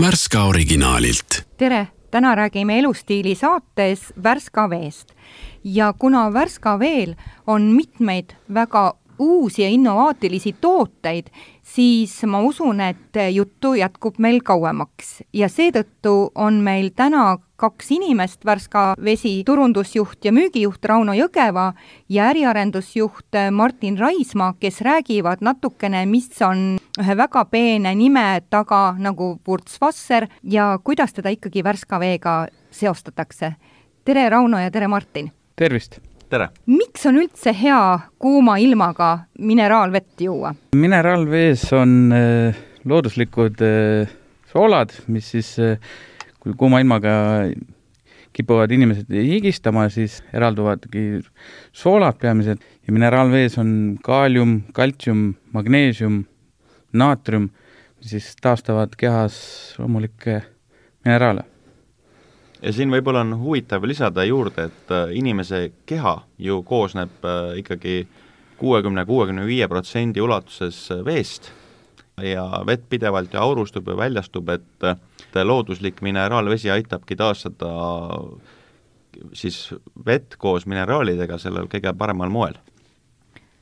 Värska originaalilt. tere, täna räägime elustiili saates Värska veest ja kuna Värska veel on mitmeid väga uusi ja innovaatilisi tooteid, siis ma usun, et juttu jätkub meil kauemaks ja seetõttu on meil täna kaks inimest, Värska Vesi turundusjuht ja müügijuht Rauno Jõgeva ja äriarendusjuht Martin Raismaa, kes räägivad natukene, mis on ühe väga peene nime taga nagu Wurzwasser ja kuidas teda ikkagi Värska veega seostatakse. tere, Rauno ja tere, Martin! tervist! Tere! miks on üldse hea kuuma ilmaga mineraalvett juua? mineraalvees on äh, looduslikud äh, soolad, mis siis äh, kui kuuma ilmaga kipuvad inimesed higistama, siis eralduvadki soolad peamiselt ja mineraalvees on kaalium, kaltsium, magneesium, naatrium, mis siis taastavad kehas loomulikke mineraale. Ja siin võib-olla on huvitav lisada juurde, et äh, inimese keha ju koosneb äh, ikkagi kuuekümne, kuuekümne viie protsendi ulatuses äh, veest ja vett pidevalt ju aurustub ja väljastub, et looduslik mineraalvesi aitabki taastada siis vett koos mineraalidega sellel kõige paremal moel.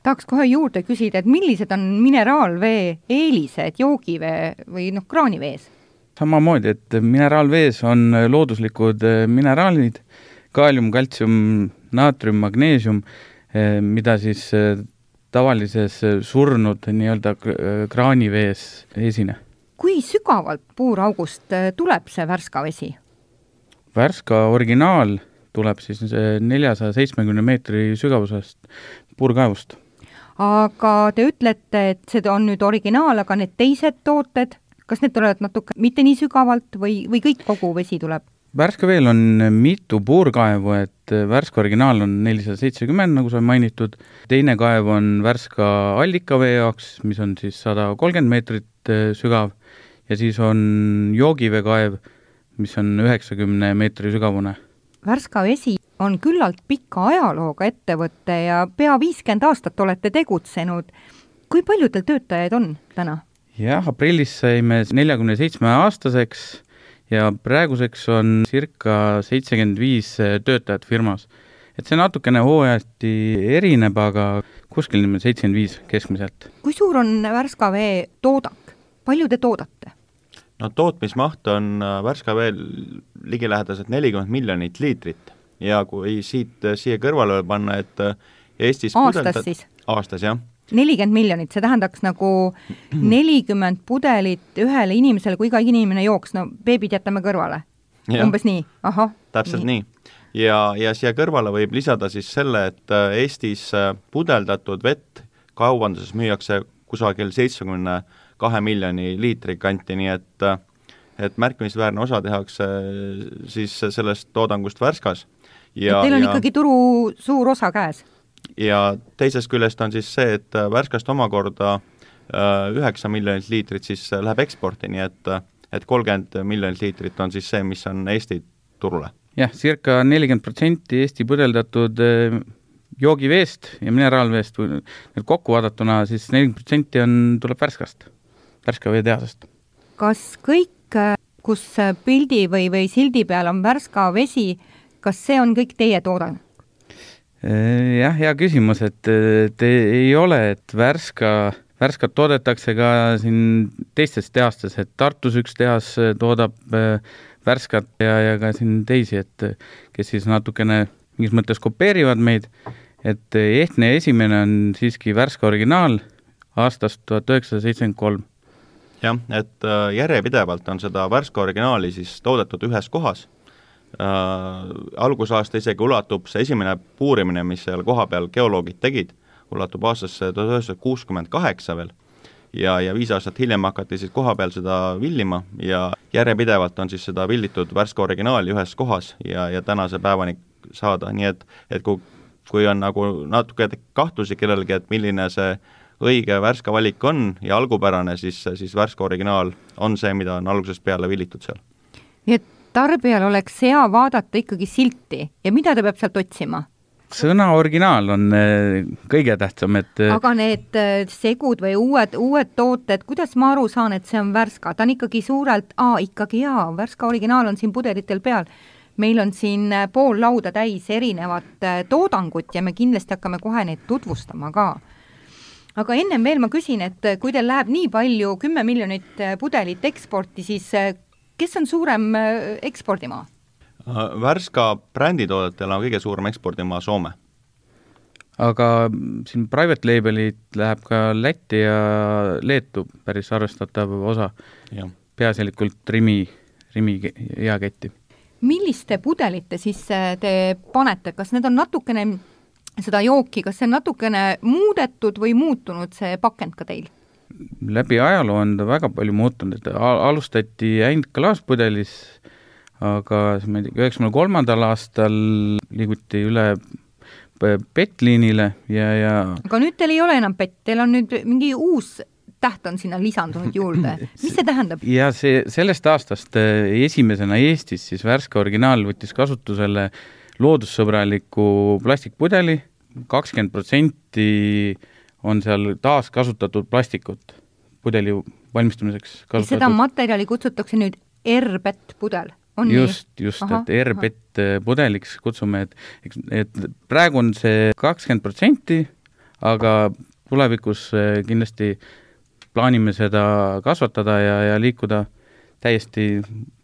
tahaks kohe juurde küsida, et millised on mineraalvee eelised joogivee või noh, kraanivees? Samamoodi, et mineraalvees on looduslikud mineraalid, kaalium, kaltsium, naatrium, magneesium, mida siis tavalises surnud nii-öelda kraanivees esine. kui sügavalt puuraugust tuleb see Värska vesi? Värska originaal tuleb siis neljasaja seitsmekümne meetri sügavusest puurkaevust. aga te ütlete, et see on nüüd originaal, aga need teised tooted, kas need tulevad natuke mitte nii sügavalt või, või kõik kogu vesi tuleb? Värska veel on mitu puurkaevu, et Värska originaal on nelisada seitsekümmend, nagu sai mainitud, teine kaev on Värska allikavee jaoks, mis on siis sada kolmkümmend meetrit eh, sügav, ja siis on joogiveekaev, mis on üheksakümne meetri sügavune. Värska vesi on küllalt pika ajalooga ettevõte ja pea viiskümmend aastat olete tegutsenud. kui palju teil töötajaid on täna? Jah, aprillis saime neljakümne seitsme aastaseks ja praeguseks on circa seitsekümmend viis töötajat firmas. et see natukene hooajati erineb, aga kuskil seitsekümmend viis keskmiselt. kui suur on Värska vee toodang, palju te toodate? no tootmismaht on äh, Värska veel ligilähedaselt nelikümmend miljonit liitrit ja kui siit äh, siia kõrvale panna, et äh, Eestis aastas pudelda... siis? aastas, jah nelikümmend miljonit, see tähendaks nagu nelikümmend pudelit ühele inimesele, kui iga inimene jooks, no beebid jätame kõrvale. umbes nii, ahah. täpselt nii, nii.. ja, ja siia kõrvale võib lisada siis selle, et äh, Eestis äh, pudeldatud vett kaubanduses müüakse kusagil seitsmekümne kahe miljoni liitri kanti, nii et äh, et märkimisväärne osa tehakse siis sellest toodangust Värskas. ja teil on ja... ikkagi turu suur osa käes ja teisest küljest on siis see, et äh, Värskast omakorda äh, üheksa miljonit liitrit siis äh, läheb eksporti, nii et et kolmkümmend miljonit liitrit on siis see, mis on Eesti turule. jah, circa nelikümmend protsenti Eesti põdeldatud joogiveest ja mineraalveest, nüüd kokku vaadatuna, siis nelikümmend protsenti on, tuleb Värskast, Värska veetehasest. kas kõik, kus pildi või, või sildi peal on Värska vesi, kas see on kõik teie toodang? Äh, jah, hea küsimus, et te ei ole, et Värska, Värskat toodetakse ka siin teistes tehastes, et Tartus üks tehas äh, toodab äh, Värskat ja, ja ka siin teisi, et kes siis natukene mingis mõttes kopeerivad meid, et ehtne esimene on siiski Värska originaal aastast tuhat üheksasada seitsekümmend kolm. jah, et järjepidevalt on seda Värska originaali siis toodetud ühes kohas äh, algusaasta isegi ulatub see esimene puurimine, mis seal kohapeal geoloogid tegid, ulatub aastasse tuhat üheksasada kuuskümmend kaheksa veel, ja, ja viis aastat hiljem hakati siis kohapeal seda villima ja järjepidevalt on siis seda villitud Värska originaali ühes kohas ja, ja tänase päevani saada, nii et, et kui, kui on nagu natuke kahtlusi kellelgi, et milline see õige Värska valik on ja algupärane, siis, siis Värska originaal on see, mida on algusest peale villitud seal. nii et tarbijal oleks hea vaadata ikkagi silti ja mida ta peab sealt otsima? sõna originaal on äh, kõige tähtsam, et äh, aga need äh, segud või uued, uued tooted, kuidas ma aru saan, et see on Värska, ta on ikkagi suurelt, aa, ikkagi jaa, Värska originaal on siin pudelitel peal. meil on siin pool lauda täis erinevat toodangut ja me kindlasti hakkame kohe neid tutvustama ka. aga ennem veel ma küsin, et kui teil läheb nii palju, kümme miljonit pudelit eksporti, siis kes on suurem ekspordimaa? Värska bränditoodetel on kõige suurem ekspordimaa Soome. aga siin private label'id läheb ka Lätti ja Leetu päris arvestatav osa, peaasjalikult Rimi, Rimi jaeketti. milliste pudelite sisse te panete, kas need on natukene seda jooki, kas see on natukene muudetud või muutunud, see pakend ka teil? Läbi ajaloo on ta väga palju muutunud, et alustati ainult klaaspudelis aga ma ei tea, üheksakümne kolmandal aastal liiguti üle PET-liinile ja, ja aga nüüd teil ei ole enam PET, teil on nüüd mingi uus täht on sinna lisandunud juurde, mis see tähendab? ja see, sellest aastast eh, esimesena Eestis siis Värska originaal võttis kasutusele loodussõbraliku plastikpudeli, kakskümmend protsenti on seal taaskasutatud plastikut pudeli valmistamiseks kasutatud. seda materjali kutsutakse nüüd R-PET pudel on just, just, et R-PET äh, pudeliks kutsume, et, et praegu on see kakskümmend protsenti, aga tulevikus äh, kindlasti plaanime seda kasvatada ja, ja liikuda täiesti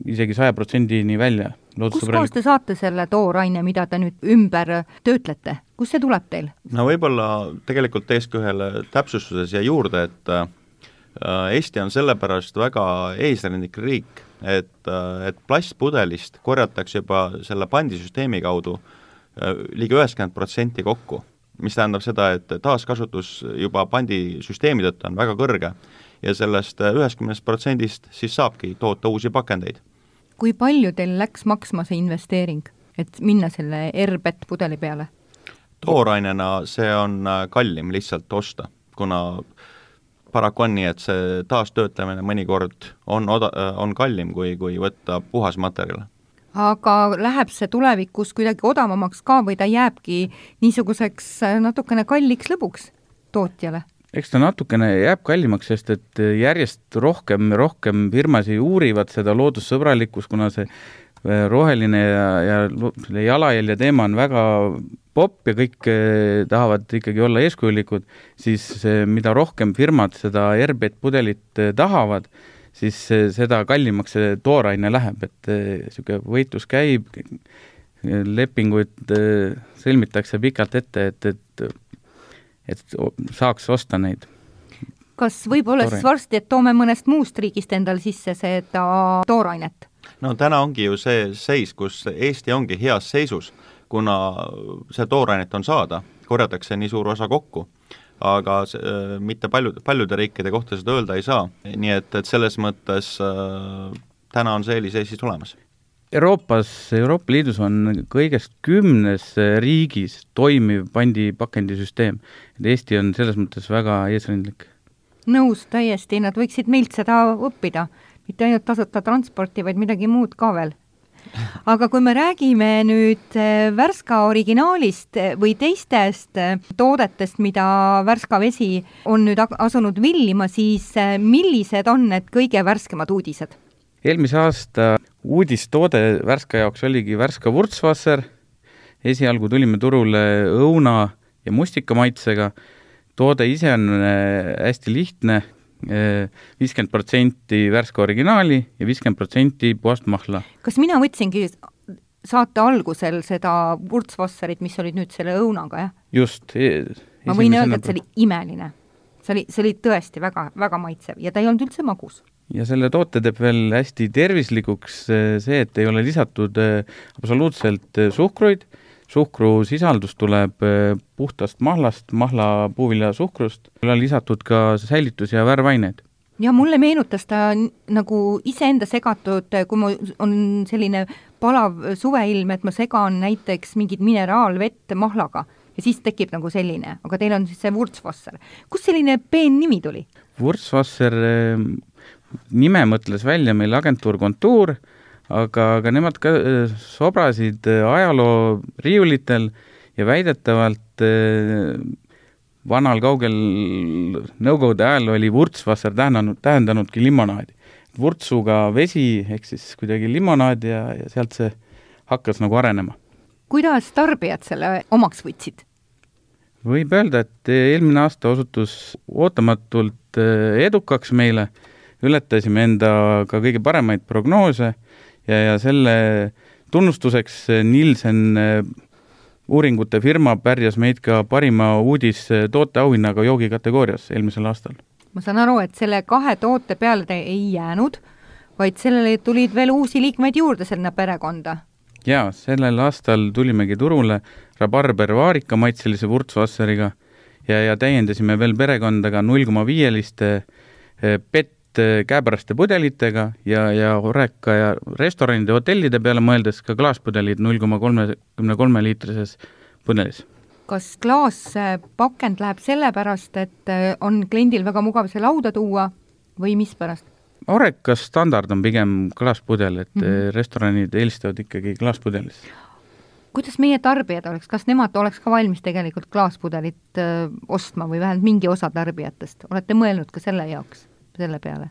isegi saja protsendini välja. Kustkohast te saate selle tooraine, mida te nüüd ümber töötlete, kust see tuleb teil? no võib-olla tegelikult teeks ka ühele täpsustuse siia juurde, et äh, Eesti on sellepärast väga eesrindlik riik, et, et plastpudelist korjatakse juba selle pandisüsteemi kaudu äh, ligi üheksakümmend protsenti kokku, mis tähendab seda, et taaskasutus juba pandisüsteemi tõttu on väga kõrge ja sellest üheksakümnest protsendist siis saabki toota uusi pakendeid. Kui palju teil läks maksma see investeering, et minna selle R-PET pudeli peale? toorainena see on äh, kallim lihtsalt osta, kuna äh, paraku on nii, et see taastöötlemine mõnikord on oda-, on kallim, kui, kui võtta puhas materjal. aga läheb see tulevikus kuidagi odavamaks ka või ta jääbki niisuguseks natukene kalliks lõbuks tootjale? Eks ta natukene jääb kallimaks, sest et järjest rohkem rohkem firmasid uurivad seda loodussõbralikkust, kuna see äh, roheline ja, ja selle jalajälje teema on väga popp ja kõik eh, tahavad ikkagi olla eeskujulikud, siis mida rohkem firmad seda RBT pudelit eh, tahavad, siis seda kallimaks see tooraine läheb, et niisugune eh, võitlus käib, lepinguid sõlmitakse pikalt ette, et, et et saaks osta neid. kas võib olla siis varsti, et toome mõnest muust riigist endale sisse seda toorainet? no täna ongi ju see seis, kus Eesti ongi heas seisus kuna see toorainet on saada, korjatakse nii suur osa kokku, aga see, äh, mitte palju, paljude riikide kohta seda öelda ei saa, nii et, et selles mõttes äh, täna on see eelis Eestis olemas. Euroopas, Euroopa Liidus on kõigest kümnes riigis toimiv pandipakendisüsteem, et Eesti on selles mõttes väga eesrindlik. nõus täiesti, nad võiksid meilt seda õppida, mitte ainult tasuta transporti, vaid midagi muud ka veel aga kui me räägime nüüd äh, Värska originaalist äh, või teistest äh, toodetest, mida Värska Vesi on nüüd asunud villima, siis millised on need kõige värskemad uudised? eelmise aasta uudistoode Värska jaoks oligi Värska vurtsvasser, esialgu tulime turule õuna ja mustika maitsega, toode ise on hästi lihtne, viiskümmend protsenti värske originaali ja viiskümmend protsenti puhast mahla. kas mina võtsingi saate algusel seda vurtsvassarit, mis olid nüüd selle õunaga, jah? just e. ma võin öelda, et see oli imeline. see oli, see oli tõesti väga, väga maitsev ja ta ei olnud üldse magus. Ja selle toote teeb veel hästi tervislikuks see, et ei ole lisatud e, absoluutselt e, suhkruid suhkrusisaldus tuleb eh, puhtast mahlast, mahla puuviljasuhkrust, lisatud ka säilitus- ja värvaineid. ja mulle meenutas ta nagu iseenda segatud, kui mul on selline palav suveilm, et ma segan näiteks mingit mineraalvett mahlaga ja siis tekib nagu selline, aga teil on siis see Wurzwasser. kust selline peennimi tuli? Wurzwasser eh, nime mõtles välja meil agentuur Kontuur aga, aga nemad ka äh, sobrasid äh, ajaloo riiulitel ja väidetavalt vanal kaugel Nõukogude ajal oli vurtsvasser tähendanud, tähendanudki limonaadi. vurtsuga vesi ehk siis kuidagi limonaad ja, ja sealt see hakkas nagu arenema. kuidas tarbijad selle omaks võtsid? võib öelda, et eelmine aasta osutus ootamatult edukaks meile, ületasime enda ka kõige paremaid prognoose ja, ja selle tunnustuseks Nielsen uuringute firma pärjas meid ka parima uudistooteauhinnaga joogikategoorias eelmisel aastal. ma saan aru, et selle kahe toote peale te ei jäänud, vaid sellele tulid veel uusi liikmeid juurde sinna perekonda? jaa, sellel aastal tulimegi turule rabarber vaarikamaitselise vurtsvasseriga ja, ja täiendasime veel perekondaga null koma viieliste eh, PET käepäraste pudelitega ja, ja Horeca ja restoranide, hotellide peale mõeldes ka klaaspudelid null koma kolmekümne kolme liitrises pudelis. kas klaaspakend läheb sellepärast, et eh, on kliendil väga mugav see lauda tuua või mispärast? Horeca standard on pigem klaaspudel, et mm -hmm. restoranid eelistavad ikkagi klaaspudelis kuidas meie tarbijad oleks, kas nemad oleks ka valmis tegelikult klaaspudelit ostma või vähemalt mingi osa tarbijatest, olete mõelnud ka selle jaoks? Selle peale?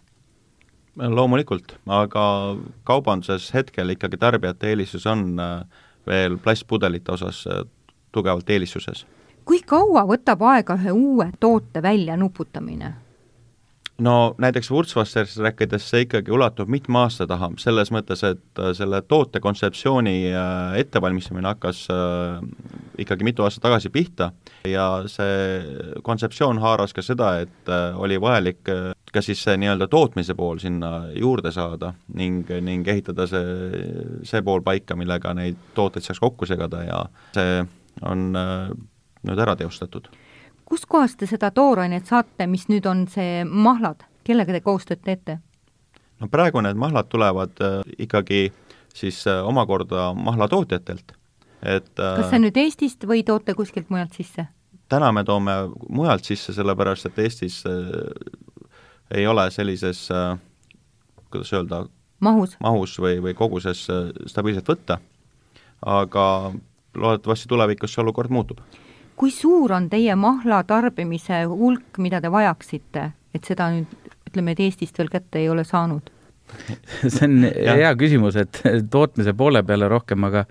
loomulikult, aga kaubanduses hetkel ikkagi tarbijate eelistus on äh, veel plastpudelite osas äh, tugevalt eelistuses. kui kaua võtab aega ühe uue toote välja nuputamine? No näiteks Wurtzwasserist rääkides see ikkagi ulatub mitme aasta taha, selles mõttes, et äh, selle toote kontseptsiooni äh, ettevalmistamine hakkas äh, ikkagi mitu aastat tagasi pihta ja see kontseptsioon haaras ka seda, et oli vajalik ka siis see nii-öelda tootmise pool sinna juurde saada ning, ning ehitada see, see pool paika, millega neid tooteid saaks kokku segada ja see on nüüd ära teostatud kuskohast te seda toorainet saate, mis nüüd on see mahlad, kellega te koostööd teete? no praegu need mahlad tulevad äh, ikkagi siis äh, omakorda mahlatootjatelt, et äh, kas see on nüüd Eestist või toote kuskilt mujalt sisse? täna me toome mujalt sisse, sellepärast et Eestis ei ole sellises kuidas öelda, mahus, mahus või, või koguses stabiilselt võtta, aga loodetavasti tulevikus see olukord muutub kui suur on teie mahla tarbimise hulk, mida te vajaksite, et seda nüüd ütleme, et Eestist veel kätte ei ole saanud? see on hea küsimus, et tootmise poole peale rohkem, aga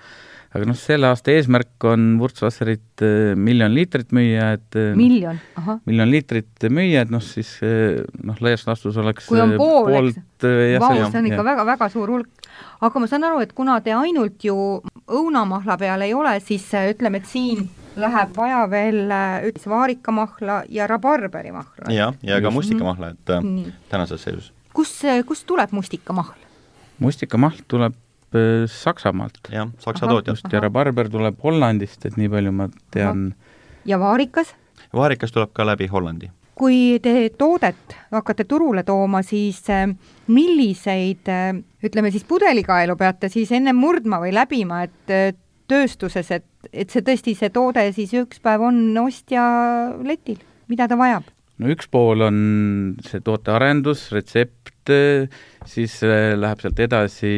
aga noh, selle aasta eesmärk on Wurzwasserit äh, miljon liitrit müüa, et äh, miljon, ahah. miljon liitrit müüa, et noh, siis äh, noh, laias laastus oleks kui on pool, eks, vau, see on ikka väga-väga suur hulk. aga ma saan aru, et kuna te ainult ju õunamahla peal ei ole, siis ütleme, et siin läheb vaja veel üks vaarikamahla ja rabarberimahla. jah, ja ka mustikamahla, et mm. tänases seisus. kus, kust tuleb mustikamahl? mustikamahl tuleb äh, Saksamaalt. jah, Saksa tootjast. ja rabarber tuleb Hollandist, et nii palju ma tean. ja vaarikas? vaarikas tuleb ka läbi Hollandi. kui te toodet hakkate turule tooma, siis äh, milliseid ütleme siis pudelikaelu peate siis ennem murdma või läbima, et tööstuses, et, et see tõesti, see toode siis üks päev on ostja letil, mida ta vajab? no üks pool on see tootearendus, retsept, siis äh, läheb sealt edasi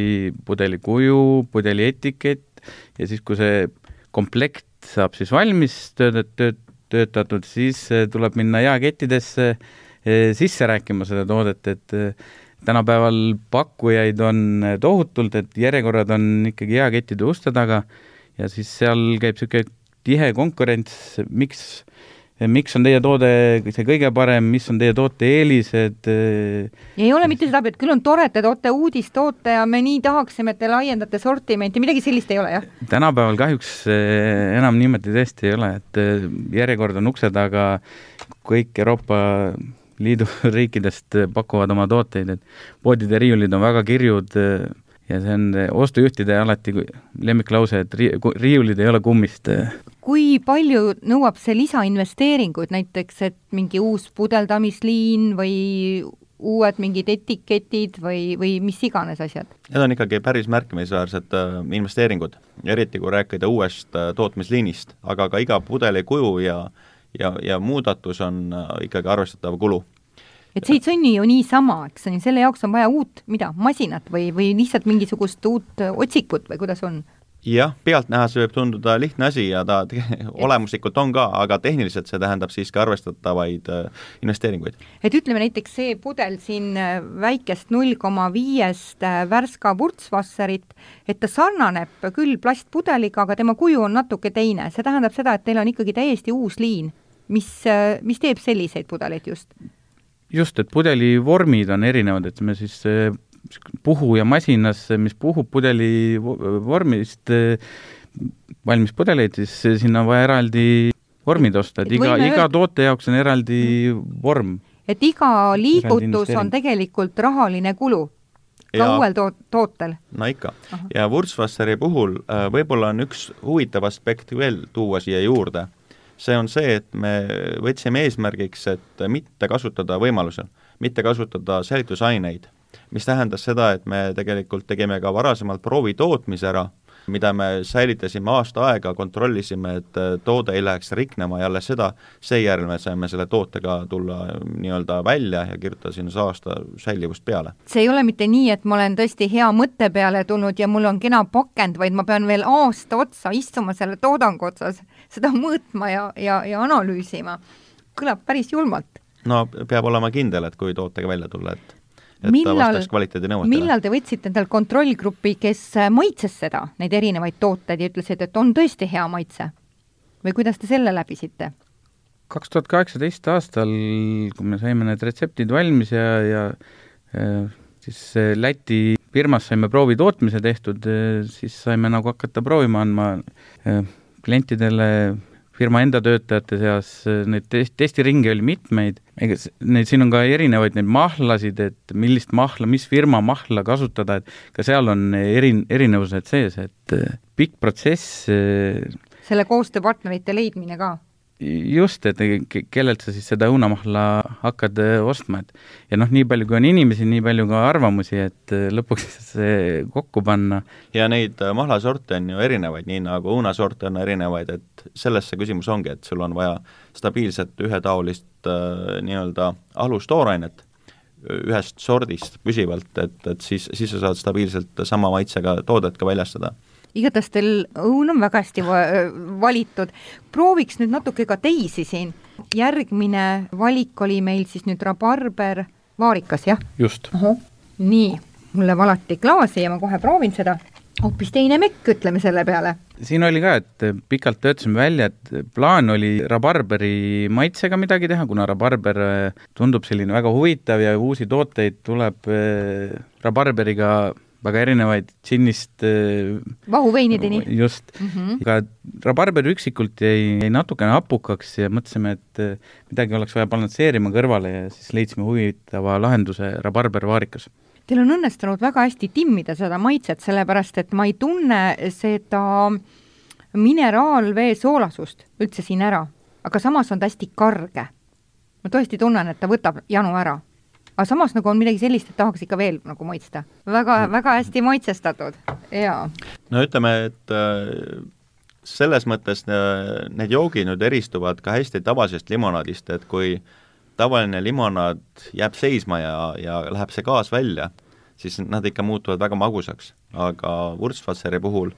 pudeli kuju, pudeli etikett ja siis, kui see komplekt saab siis valmis tööd-, tööd, töötatud, siis äh, tuleb minna jaekettidesse äh, sisse rääkima seda toodet, et tänapäeval pakkujaid on tohutult, et järjekorrad on ikkagi jaekettide uste taga ja siis seal käib niisugune tihe konkurents, miks, miks on teie toode see kõige parem, mis on teie toote eelised? ei ole mitte seda, et küll on tore, et te toote uudistoote ja me nii tahaksime, et te laiendate sortimenti, midagi sellist ei ole, jah? tänapäeval kahjuks eh, enam niimoodi tõesti ei ole, et eh, järjekord on ukse taga, kõik Euroopa Liidu riikidest pakuvad oma tooteid, et poodide riiulid on väga kirjud ja see on ostujuhtide alati lemmiklause, et ri-, riiulid ei ole kummist. kui palju nõuab see lisainvesteeringuid, näiteks et mingi uus pudeldamisliin või uued mingid etiketid või, või mis iganes asjad? Need on ikkagi päris märkimisväärsed äh, investeeringud, eriti kui rääkida uuest äh, tootmisliinist, aga ka iga pudeli kuju ja ja, ja muudatus on äh, ikkagi arvestatav kulu et see ei sünni ju niisama, eks on ju, selle jaoks on vaja uut, mida, masinat või, või lihtsalt mingisugust uut otsikut või kuidas on? jah, pealtnäha see võib tunduda lihtne asi ja ta olemuslikult on ka, aga tehniliselt see tähendab siiski arvestatavaid äh, investeeringuid. et ütleme näiteks see pudel siin äh, väikest null koma viiest äh, Värska Wurzwasserit, et ta sarnaneb küll plastpudeliga, aga tema kuju on natuke teine, see tähendab seda, et teil on ikkagi täiesti uus liin, mis, mis teeb selliseid pudeleid just? Just, et pudeli vormid on erinevad, et me siis puhuja masinas, mis puhub pudeli vormist valmis pudeleid, siis sinna on vaja eraldi vormid osta, et iga, iga toote jaoks on eraldi vorm. et iga liigutus on tegelikult rahaline kulu ka ja, uuel to-, tootel? no ikka. ja Wurzwasseri puhul äh, võib-olla on üks huvitav aspekt veel tuua siia juurde. See on see, et me võtsime eesmärgiks, et mitte kasutada võimalusel, mitte kasutada säilitusaineid mis tähendas seda, et me tegelikult tegime ka varasemalt proovitootmise ära, mida me säilitasime aasta aega, kontrollisime, et toode ei läheks riknema ja alles seda, seejärel me saime selle tootega tulla nii-öelda välja ja kirjutada sinna see aasta säilivust peale. see ei ole mitte nii, et ma olen tõesti hea mõtte peale tulnud ja mul on kena pakend, vaid ma pean veel aasta otsa istuma selle toodangu otsas, seda mõõtma ja, ja, ja analüüsima. kõlab päris julmalt. no peab olema kindel, et kui tootega välja tulla, et et millal, ta vastaks kvaliteedinõuetele. millal te võtsite endal kontrollgrupi, kes äh, maitses seda, neid erinevaid tooteid ja ütlesid, et on tõesti hea maitse? või kuidas te selle läbisite? kaks tuhat kaheksateist aastal, kui me saime need retseptid valmis ja, ja äh, siis äh, Läti firmas saime proovitootmise tehtud, siis saime nagu hakata proovima andma klientidele firma enda töötajate seas, neid test, testiringe oli mitmeid, ega neid, siin on ka erinevaid neid mahlasid, et millist mahla, mis firma mahla kasutada, et ka seal on eri, erinevused sees, et eh, pikk protsess. Eh, selle koostööpartnerite leidmine ka just, et kellelt sa siis seda õunamahla hakkad äh, ostma, et ja noh, nii palju kui on inimesi, nii palju ka arvamusi, et äh, lõpuks see kokku panna. ja neid äh, mahlasorte on ju erinevaid, nii nagu õunasorte on erinevaid, et selles see küsimus ongi, et sul on vaja stabiilset ühetaolist äh, nii-öelda alustooainet ühest sordist püsivalt, et, et siis, siis sa saad stabiilselt sama maitsega toodet ka väljastada igatahes teil õun on väga hästi valitud. prooviks nüüd natuke ka teisi siin. järgmine valik oli meil siis nüüd rabarber, vaarikas, jah? just. nii, mulle valati klaasi ja ma kohe proovin seda. hoopis teine mekk, ütleme selle peale. siin oli ka, et pikalt töötasime välja, et plaan oli rabarberi maitsega midagi teha, kuna rabarber äh, tundub selline väga huvitav ja uusi tooteid tuleb äh, rabarberiga väga erinevaid džinnist äh, vahuveinideni. just mm, -hmm. aga rabarber üksikult jäi, jäi natukene hapukaks ja mõtlesime, et äh, midagi oleks vaja balansseerima kõrvale ja siis leidsime huvitava lahenduse rabarber vaarikas. Teil on õnnestunud väga hästi timmida seda maitset, sellepärast et ma ei tunne seda mineraalvee soolasust üldse siin ära, aga samas on ta hästi karge. ma tõesti tunnen, et ta võtab janu ära aga samas nagu on midagi sellist, et tahaks ikka veel nagu maitsta. väga, mm. väga hästi maitsestatud, jaa. no ütleme, et äh, selles mõttes äh, need joogid nüüd eristuvad ka hästi tavalisest limonaadist, et kui tavaline limonaad jääb seisma ja, ja läheb see gaas välja, siis nad ikka muutuvad väga magusaks, aga Wurzwasseri puhul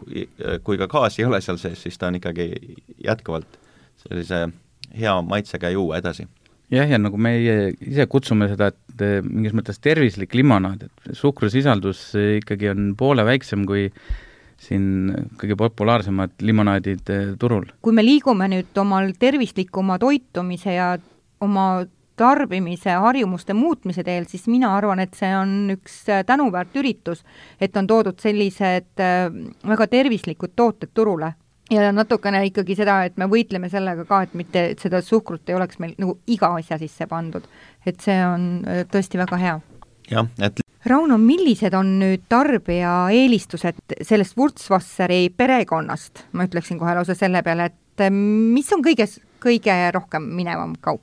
kui, kui ka gaasi ei ole seal sees, siis ta on ikkagi jätkuvalt sellise hea maitsega juu edasi jah, ja nagu meie ise kutsume seda, et eh, mingis mõttes tervislik limonaad, et suhkrusisaldus ikkagi on poole väiksem kui siin kõige populaarsemad limonaadid eh, turul. kui me liigume nüüd omal tervislikuma toitumise ja oma tarbimise harjumuste muutmise teel, siis mina arvan, et see on üks eh, tänuväärt üritus, et on toodud sellised väga tervislikud tooted turule ja natukene ikkagi seda, et me võitleme sellega ka, et mitte, et seda suhkrut ei oleks meil nagu iga asja sisse pandud. et see on äh, tõesti väga hea. jah, et Rauno, millised on nüüd tarbija eelistused sellest Wurzwasseri perekonnast, ma ütleksin kohe lausa selle peale, et äh, mis on kõiges, kõige rohkem minevam kaup?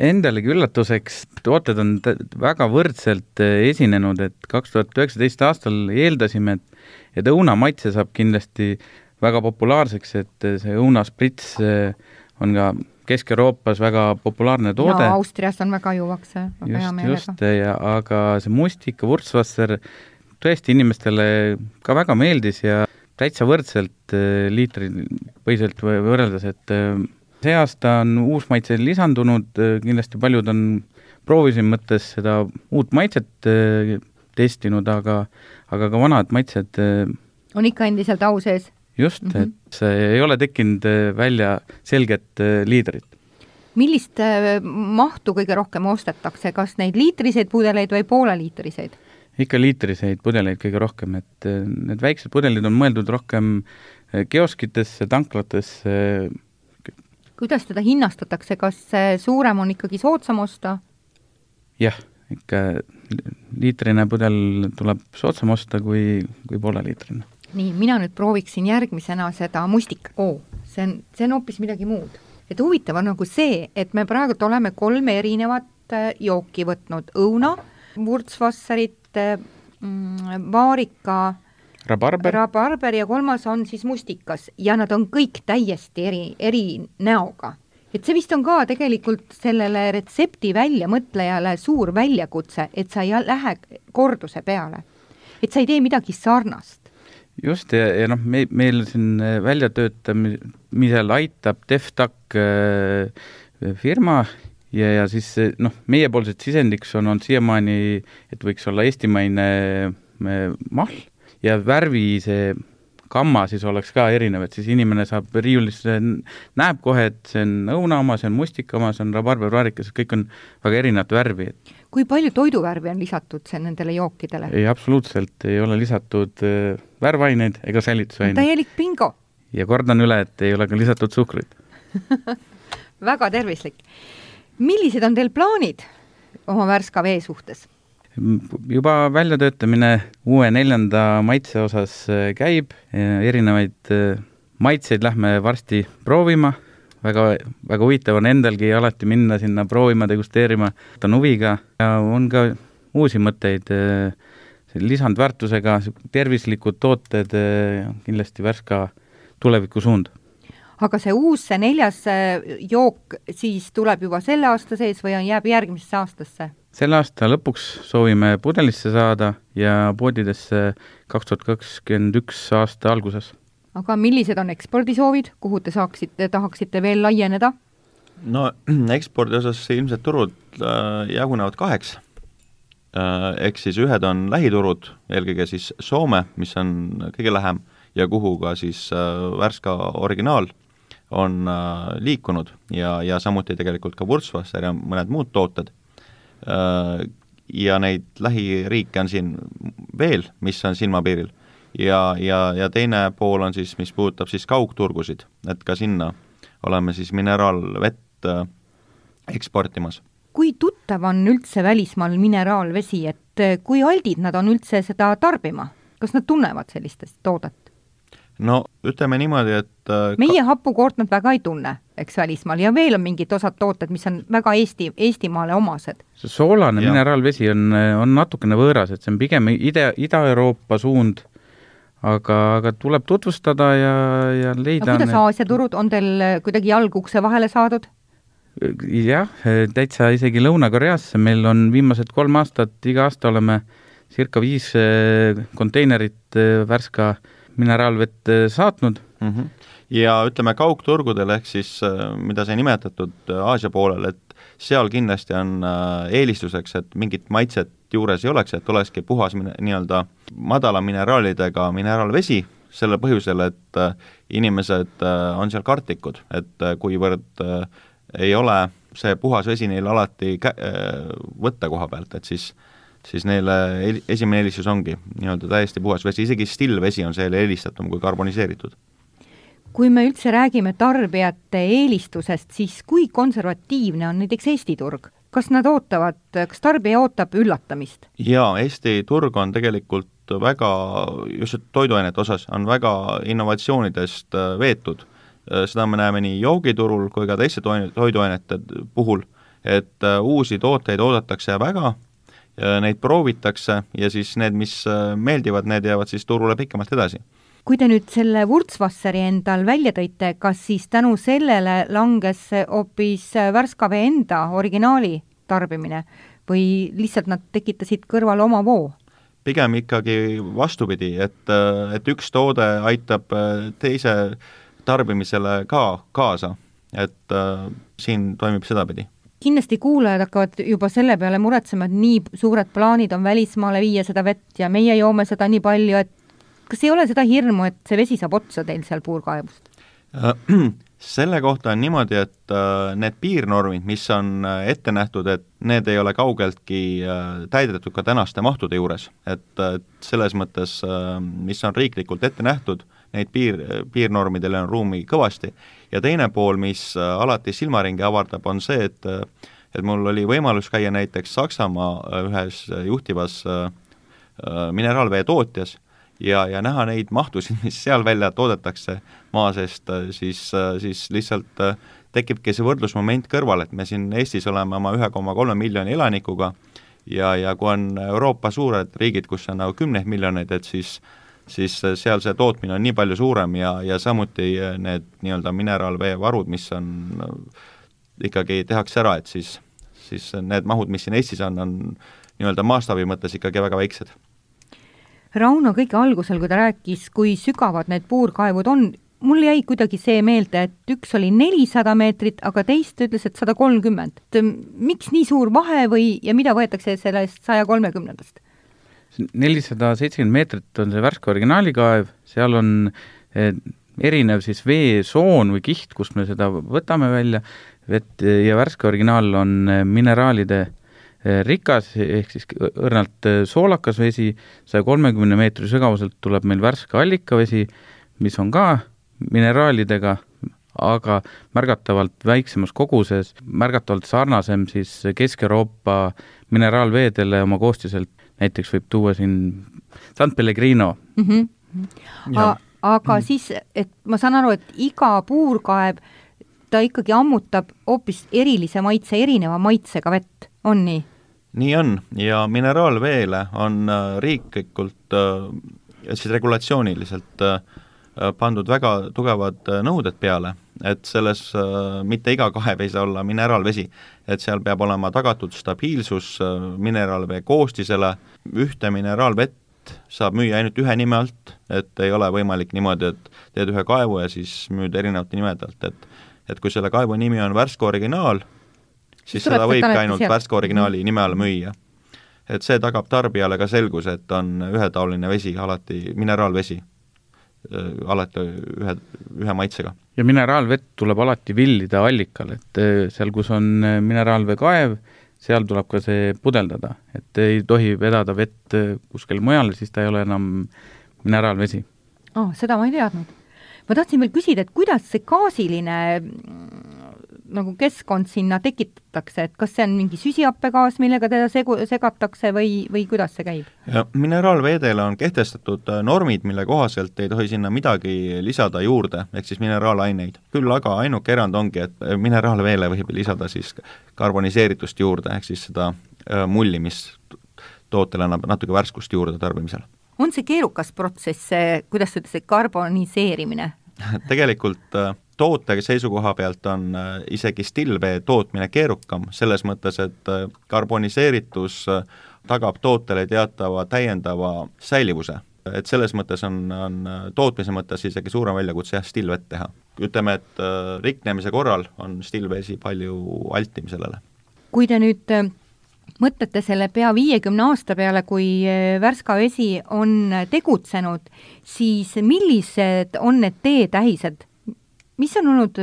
Endalegi üllatuseks, tooted on väga võrdselt äh, esinenud, et kaks tuhat üheksateist aastal eeldasime, et et õunamaitse saab kindlasti väga populaarseks, et see õunasprits eh, on ka Kesk-Euroopas väga populaarne toode. Austrias on väga juuaks see, hea meelega. just, ja aga see mustika Wurzwasser tõesti inimestele ka väga meeldis ja täitsa võrdselt liitripõhiselt võrreldes, et see aasta on uus maitse lisandunud, kindlasti paljud on proovisin mõttes seda uut maitset testinud, aga, aga ka vanad maitsed on ikka endiselt au sees? Just mm, -hmm. et see ei ole tekkinud välja selget liidrit millist äh, mahtu kõige rohkem ostetakse, kas neid liitriseid pudeleid või pooleliitriseid? ikka liitriseid pudeleid kõige rohkem, et äh, need väiksed pudelid on mõeldud rohkem äh, kioskitesse, tanklatesse. kuidas teda hinnastatakse, kas suurem on ikkagi soodsam osta? jah, ikka liitrine pudel tuleb soodsam osta kui, kui pooleliitrine. Nii, mina nüüd prooviksin järgmisena seda mustika oo, see on, see on hoopis midagi muud et huvitav on nagu see, et me praegult oleme kolm erinevat äh, jooki võtnud, õuna, vurtsvassarit, äh, mm, vaarika, rabarber. rabarber ja kolmas on siis mustikas ja nad on kõik täiesti eri, eri näoga. et see vist on ka tegelikult sellele retsepti väljamõtlejale suur väljakutse, et sa ei lähe korduse peale. et sa ei tee midagi sarnast just, ja, ja noh, me, meil siin äh, väljatöötamisel aitab DevTac äh, firma ja, ja siis noh, meiepoolsed sisendiks on olnud siiamaani, et võiks olla eestimaine äh, mahl ja värvi see gamma siis oleks ka erinev, et siis inimene saab riiulisse, näeb kohe, et see on õuna oma, see on mustika oma, see on rabarber, vaarikas, kõik on väga erinevat värvi. kui palju toiduvärvi on lisatud see nendele jookidele? ei, absoluutselt ei ole lisatud äh, värvaineid ega säilitusaineid. täielik bingo! ja kordan üle, et ei ole ka lisatud suhkruid väga tervislik. millised on teil plaanid oma Värska vee suhtes? Juba väljatöötamine uue neljanda maitse osas äh, käib, erinevaid äh, maitseid lähme varsti proovima, väga, väga huvitav on endalgi alati minna sinna proovima, degusteerima, on huviga ja on ka uusi mõtteid, äh, lisandväärtusega, tervislikud tooted, kindlasti Värska tulevikusuund. Aga see uus, see neljas jook siis tuleb juba selle aasta sees või on, jääb järgmisesse aastasse? Selle aasta lõpuks soovime pudelisse saada ja poodidesse kaks tuhat kakskümmend üks aasta alguses. aga millised on ekspordisoovid, kuhu te saaksite, tahaksite veel laieneda? no ekspordi osas ilmselt turud äh, jagunevad kaheks äh,. Ehk siis ühed on lähiturud, eelkõige siis Soome, mis on kõige lähem, ja kuhu ka siis äh, Värska originaal on äh, liikunud ja, ja samuti tegelikult ka Wurzwasser ja mõned muud tooted ja neid lähiriike on siin veel, mis on silmapiiril. ja, ja, ja teine pool on siis, mis puudutab siis kaugturgusid, et ka sinna oleme siis mineraalvett äh, eksportimas. kui tuttav on üldse välismaal mineraalvesi, et äh, kui aldid nad on üldse seda tarbima, kas nad tunnevad sellist toodet? no ütleme niimoodi, et äh, meie happukoort nad väga ei tunne, eks välismaal, ja veel on mingid osad tooted, mis on väga Eesti, Eestimaale omased. see soolane ja. mineraalvesi on, on natukene võõras, et see on pigem ide, Ida-Euroopa suund, aga, aga tuleb tutvustada ja, ja leida aga kuidas Aasia turud, on teil kuidagi jalg ukse vahele saadud? jah, täitsa isegi Lõuna-Koreasse, meil on viimased kolm aastat, iga aasta oleme circa viis konteinerit Värska äh, mineraalvett äh, saatnud mm. -hmm. Ja ütleme, kaugturgudel, ehk siis äh, mida sai nimetatud äh, Aasia poolel, et seal kindlasti on eelistuseks, et mingit maitset juures ei oleks, et olekski puhas nii-öelda madala mineraalidega mineraalvesi, sellel põhjusel, et inimesed on seal kartlikud, et kuivõrd ei ole see puhas vesi neil alati kä-, võtta koha pealt, et siis äh, siis neile esimene eelistus ongi nii-öelda täiesti puhas vesi, isegi stillvesi on seele eelistatum kui karboniseeritud. Kui me üldse räägime tarbijate eelistusest, siis kui konservatiivne on näiteks Eesti turg? kas nad ootavad, kas tarbija ootab üllatamist? jaa, Eesti turg on tegelikult väga, just toiduainete osas, on väga innovatsioonidest äh, veetud. Äh, seda me näeme nii joogiturul kui ka teiste toiduainete puhul, et äh, uusi tooteid oodatakse väga neid proovitakse ja siis need, mis meeldivad, need jäävad siis turule pikemalt edasi. Kui te nüüd selle Wurzwasseri endal välja tõite, kas siis tänu sellele langes hoopis Värska vee enda originaali tarbimine või lihtsalt nad tekitasid kõrvale oma voo? pigem ikkagi vastupidi, et, et üks toode aitab teise tarbimisele ka kaasa, et siin toimib sedapidi kindlasti kuulajad hakkavad juba selle peale muretsema, et nii suured plaanid on välismaale viia seda vett ja meie joome seda nii palju, et kas ei ole seda hirmu, et see vesi saab otsa teil seal puurkaevust? selle kohta on niimoodi, et äh, need piirnormid, mis on äh, ette nähtud, et need ei ole kaugeltki äh, täidetud ka tänaste mahtude juures, et selles mõttes, mis on riiklikult ette nähtud, neid piir, piirnormidele on ruumi kõvasti ja teine pool, mis alati silmaringi avardab, on see, et et mul oli võimalus käia näiteks Saksamaa ühes juhtivas mineraalvee tootjas ja, ja näha neid mahtusid, mis seal välja toodetakse maa seest, siis, siis lihtsalt äh, tekibki see võrdlusmoment kõrval, et me siin Eestis oleme oma ühe koma kolme miljoni elanikuga ja, ja kui on Euroopa suured riigid, kus on nagu kümneid miljoneid, et siis siis seal see tootmine on nii palju suurem ja, ja samuti need nii-öelda mineraalveevarud, mis on ikkagi tehakse ära, et siis, siis need mahud, mis siin Eestis on, on nii-öelda mastaabi mõttes ikkagi väga väiksed Rauno kõige algusel, kui ta rääkis, kui sügavad need puurkaevud on, mul jäi kuidagi see meelde, et üks oli nelisada meetrit, aga teist ütles, et sada kolmkümmend. miks nii suur vahe või, ja mida võetakse sellest saja kolmekümnendast? nelisada seitsekümmend meetrit on see Värska originaalikaev, seal on eh, erinev siis veesoon või kiht, kust me seda võtame välja, vett ja Värska originaal on eh, mineraalide rikas, ehk siis õrnalt eh, soolakas vesi, saja kolmekümne meetri sügavuselt tuleb meil värske allikavesi, mis on ka mineraalidega, aga märgatavalt väiksemas koguses, märgatavalt sarnasem siis Kesk-Euroopa mineraalveedele oma koostiselt, näiteks võib tuua siin San Pellegrino mm. -hmm. Aga mm -hmm. siis, et ma saan aru, et iga puurkaev, ta ikkagi ammutab hoopis erilise maitse, erineva maitsega vett, on nii? Nii on. Ja mineraalveele on äh, riiklikult äh, siis regulatsiooniliselt äh, pandud väga tugevad nõuded peale, et selles mitte iga kaev ei saa olla mineraalvesi, et seal peab olema tagatud stabiilsus mineraalvee koostisele, ühte mineraalvett saab müüa ainult ühe nime alt, et ei ole võimalik niimoodi, et teed ühe kaevu ja siis müüd erinevate nimede alt, et et kui selle kaevu nimi on Värska originaal, siis seda võibki ainult värske originaali nime all müüa. et see tagab tarbijale ka selguse, et on ühetaoline vesi alati, mineraalvesi, alati ühe, ühe maitsega. ja mineraalvett tuleb alati villida allikal, et seal, kus on mineraalveekaev, seal tuleb ka see pudeldada, et ei tohi vedada vett kuskil mujal, siis ta ei ole enam mineraalvesi oh,. seda ma ei teadnud. ma tahtsin veel küsida, et kuidas see gaasiline nagu keskkond sinna tekitatakse, et kas see on mingi süsihappegaas, millega teda segu-, segatakse või, või kuidas see käib? mineraalveedele on kehtestatud äh, normid, mille kohaselt ei tohi sinna midagi lisada juurde, ehk siis mineraalaineid. küll aga ainuke erand ongi, et äh, mineraalveele võib lisada siis karboniseeritust juurde, ehk siis seda äh, mulli, mis tootele annab natuke värskust juurde tarbimisel. on see keerukas protsess, see, kuidas sa ütlesid, karboniseerimine tegelikult äh, toote seisukoha pealt on äh, isegi stillvee tootmine keerukam, selles mõttes, et äh, karboniseeritus äh, tagab tootele teatava täiendava säilivuse. et selles mõttes on, on tootmise mõttes isegi suurem väljakutse jah, stillvett teha. ütleme, et riknemise korral on stillvesi palju altim sellele. kui te nüüd mõtlete selle pea viiekümne aasta peale, kui Värska vesi on tegutsenud, siis millised on need teetähised, mis on olnud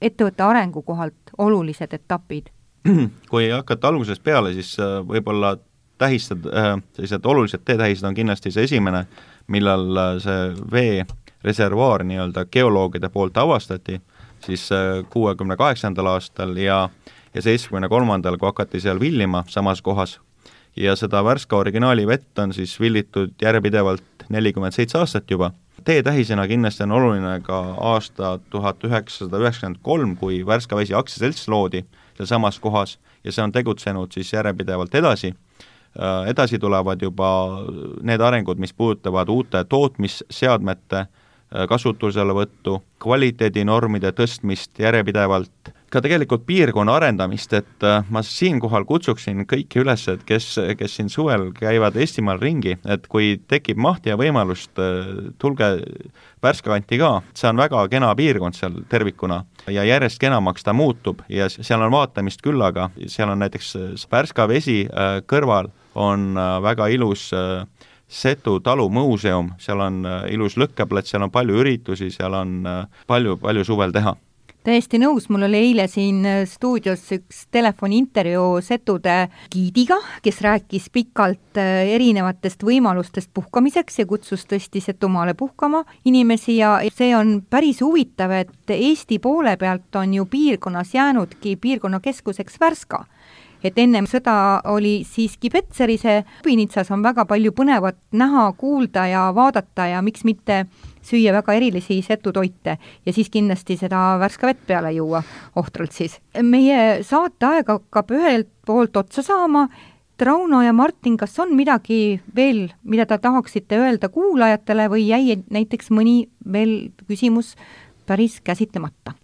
ettevõtte arengu kohalt olulised etapid? kui hakata algusest peale, siis võib-olla tähised, äh, sellised olulised teetähised on kindlasti see esimene, millal see veereservuaar nii-öelda geoloogide poolt avastati, siis kuuekümne kaheksandal aastal ja ja seitsmekümne kolmandal, kui hakati seal villima samas kohas, ja seda Värska originaali vett on siis villitud järjepidevalt nelikümmend seitse aastat juba teetähisena kindlasti on oluline ka aasta tuhat üheksasada üheksakümmend kolm, kui Värska Vesi aktsiaselts loodi sealsamas kohas ja see on tegutsenud siis järjepidevalt edasi, äh, edasi tulevad juba need arengud, mis puudutavad uute tootmisseadmete äh, kasutuselevõttu, kvaliteedinormide tõstmist järjepidevalt, ka tegelikult piirkonna arendamist, et äh, ma siinkohal kutsuksin kõiki üles, et kes, kes siin suvel käivad Eestimaal ringi, et kui tekib mahti ja võimalust, tulge Värska kanti ka, see on väga kena piirkond seal tervikuna ja järjest kenamaks ta muutub ja seal on vaatamist küllaga, seal on näiteks Värska vesi kõrval on väga ilus äh, Setu talumuuseum, seal on äh, ilus lõkkeplats, seal on palju üritusi, seal on äh, palju, palju suvel teha täiesti nõus, mul oli eile siin äh, stuudios üks telefoniintervjuu Setude giidiga, kes rääkis pikalt erinevatest võimalustest puhkamiseks ja kutsus tõesti Setumaale puhkama inimesi ja see on päris huvitav, et Eesti poole pealt on ju piirkonnas jäänudki piirkonnakeskuseks Värska. Et ennem sõda oli siiski Petserise, Pinitsas on väga palju põnevat näha, kuulda ja vaadata ja miks mitte süüa väga erilisi setutoite ja siis kindlasti seda värska vett peale juua, ohtralt siis. meie saateaeg hakkab ühelt poolt otsa saama, Rauno ja Martin, kas on midagi veel, mida te tahaksite öelda kuulajatele või jäi näiteks mõni veel küsimus päris käsitlemata?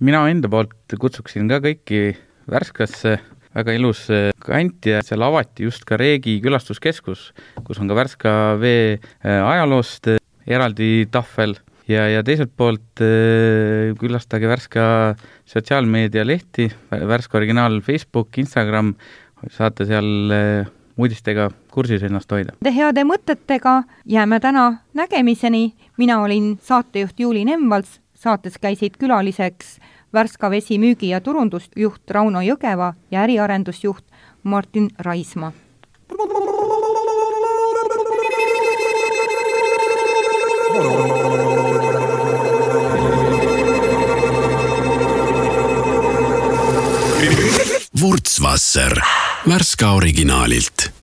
mina enda poolt kutsuksin ka kõiki Värskasse, väga ilus eh, kant ja seal avati just ka Reegi külastuskeskus, kus on ka Värska vee eh, ajaloost eh, eraldi tahvel ja, ja teiselt poolt külastage Värska sotsiaalmeedialehti, Värska originaal Facebook, Instagram, saate seal uudistega kursis ennast hoida. heade mõtetega jääme täna nägemiseni, mina olin saatejuht Juuli Nemvalts, saates käisid külaliseks Värska Vesi müügi- ja turundusjuht Rauno Jõgeva ja äriarendusjuht Martin Raismaa. Wurzwasser, Värska originaalilt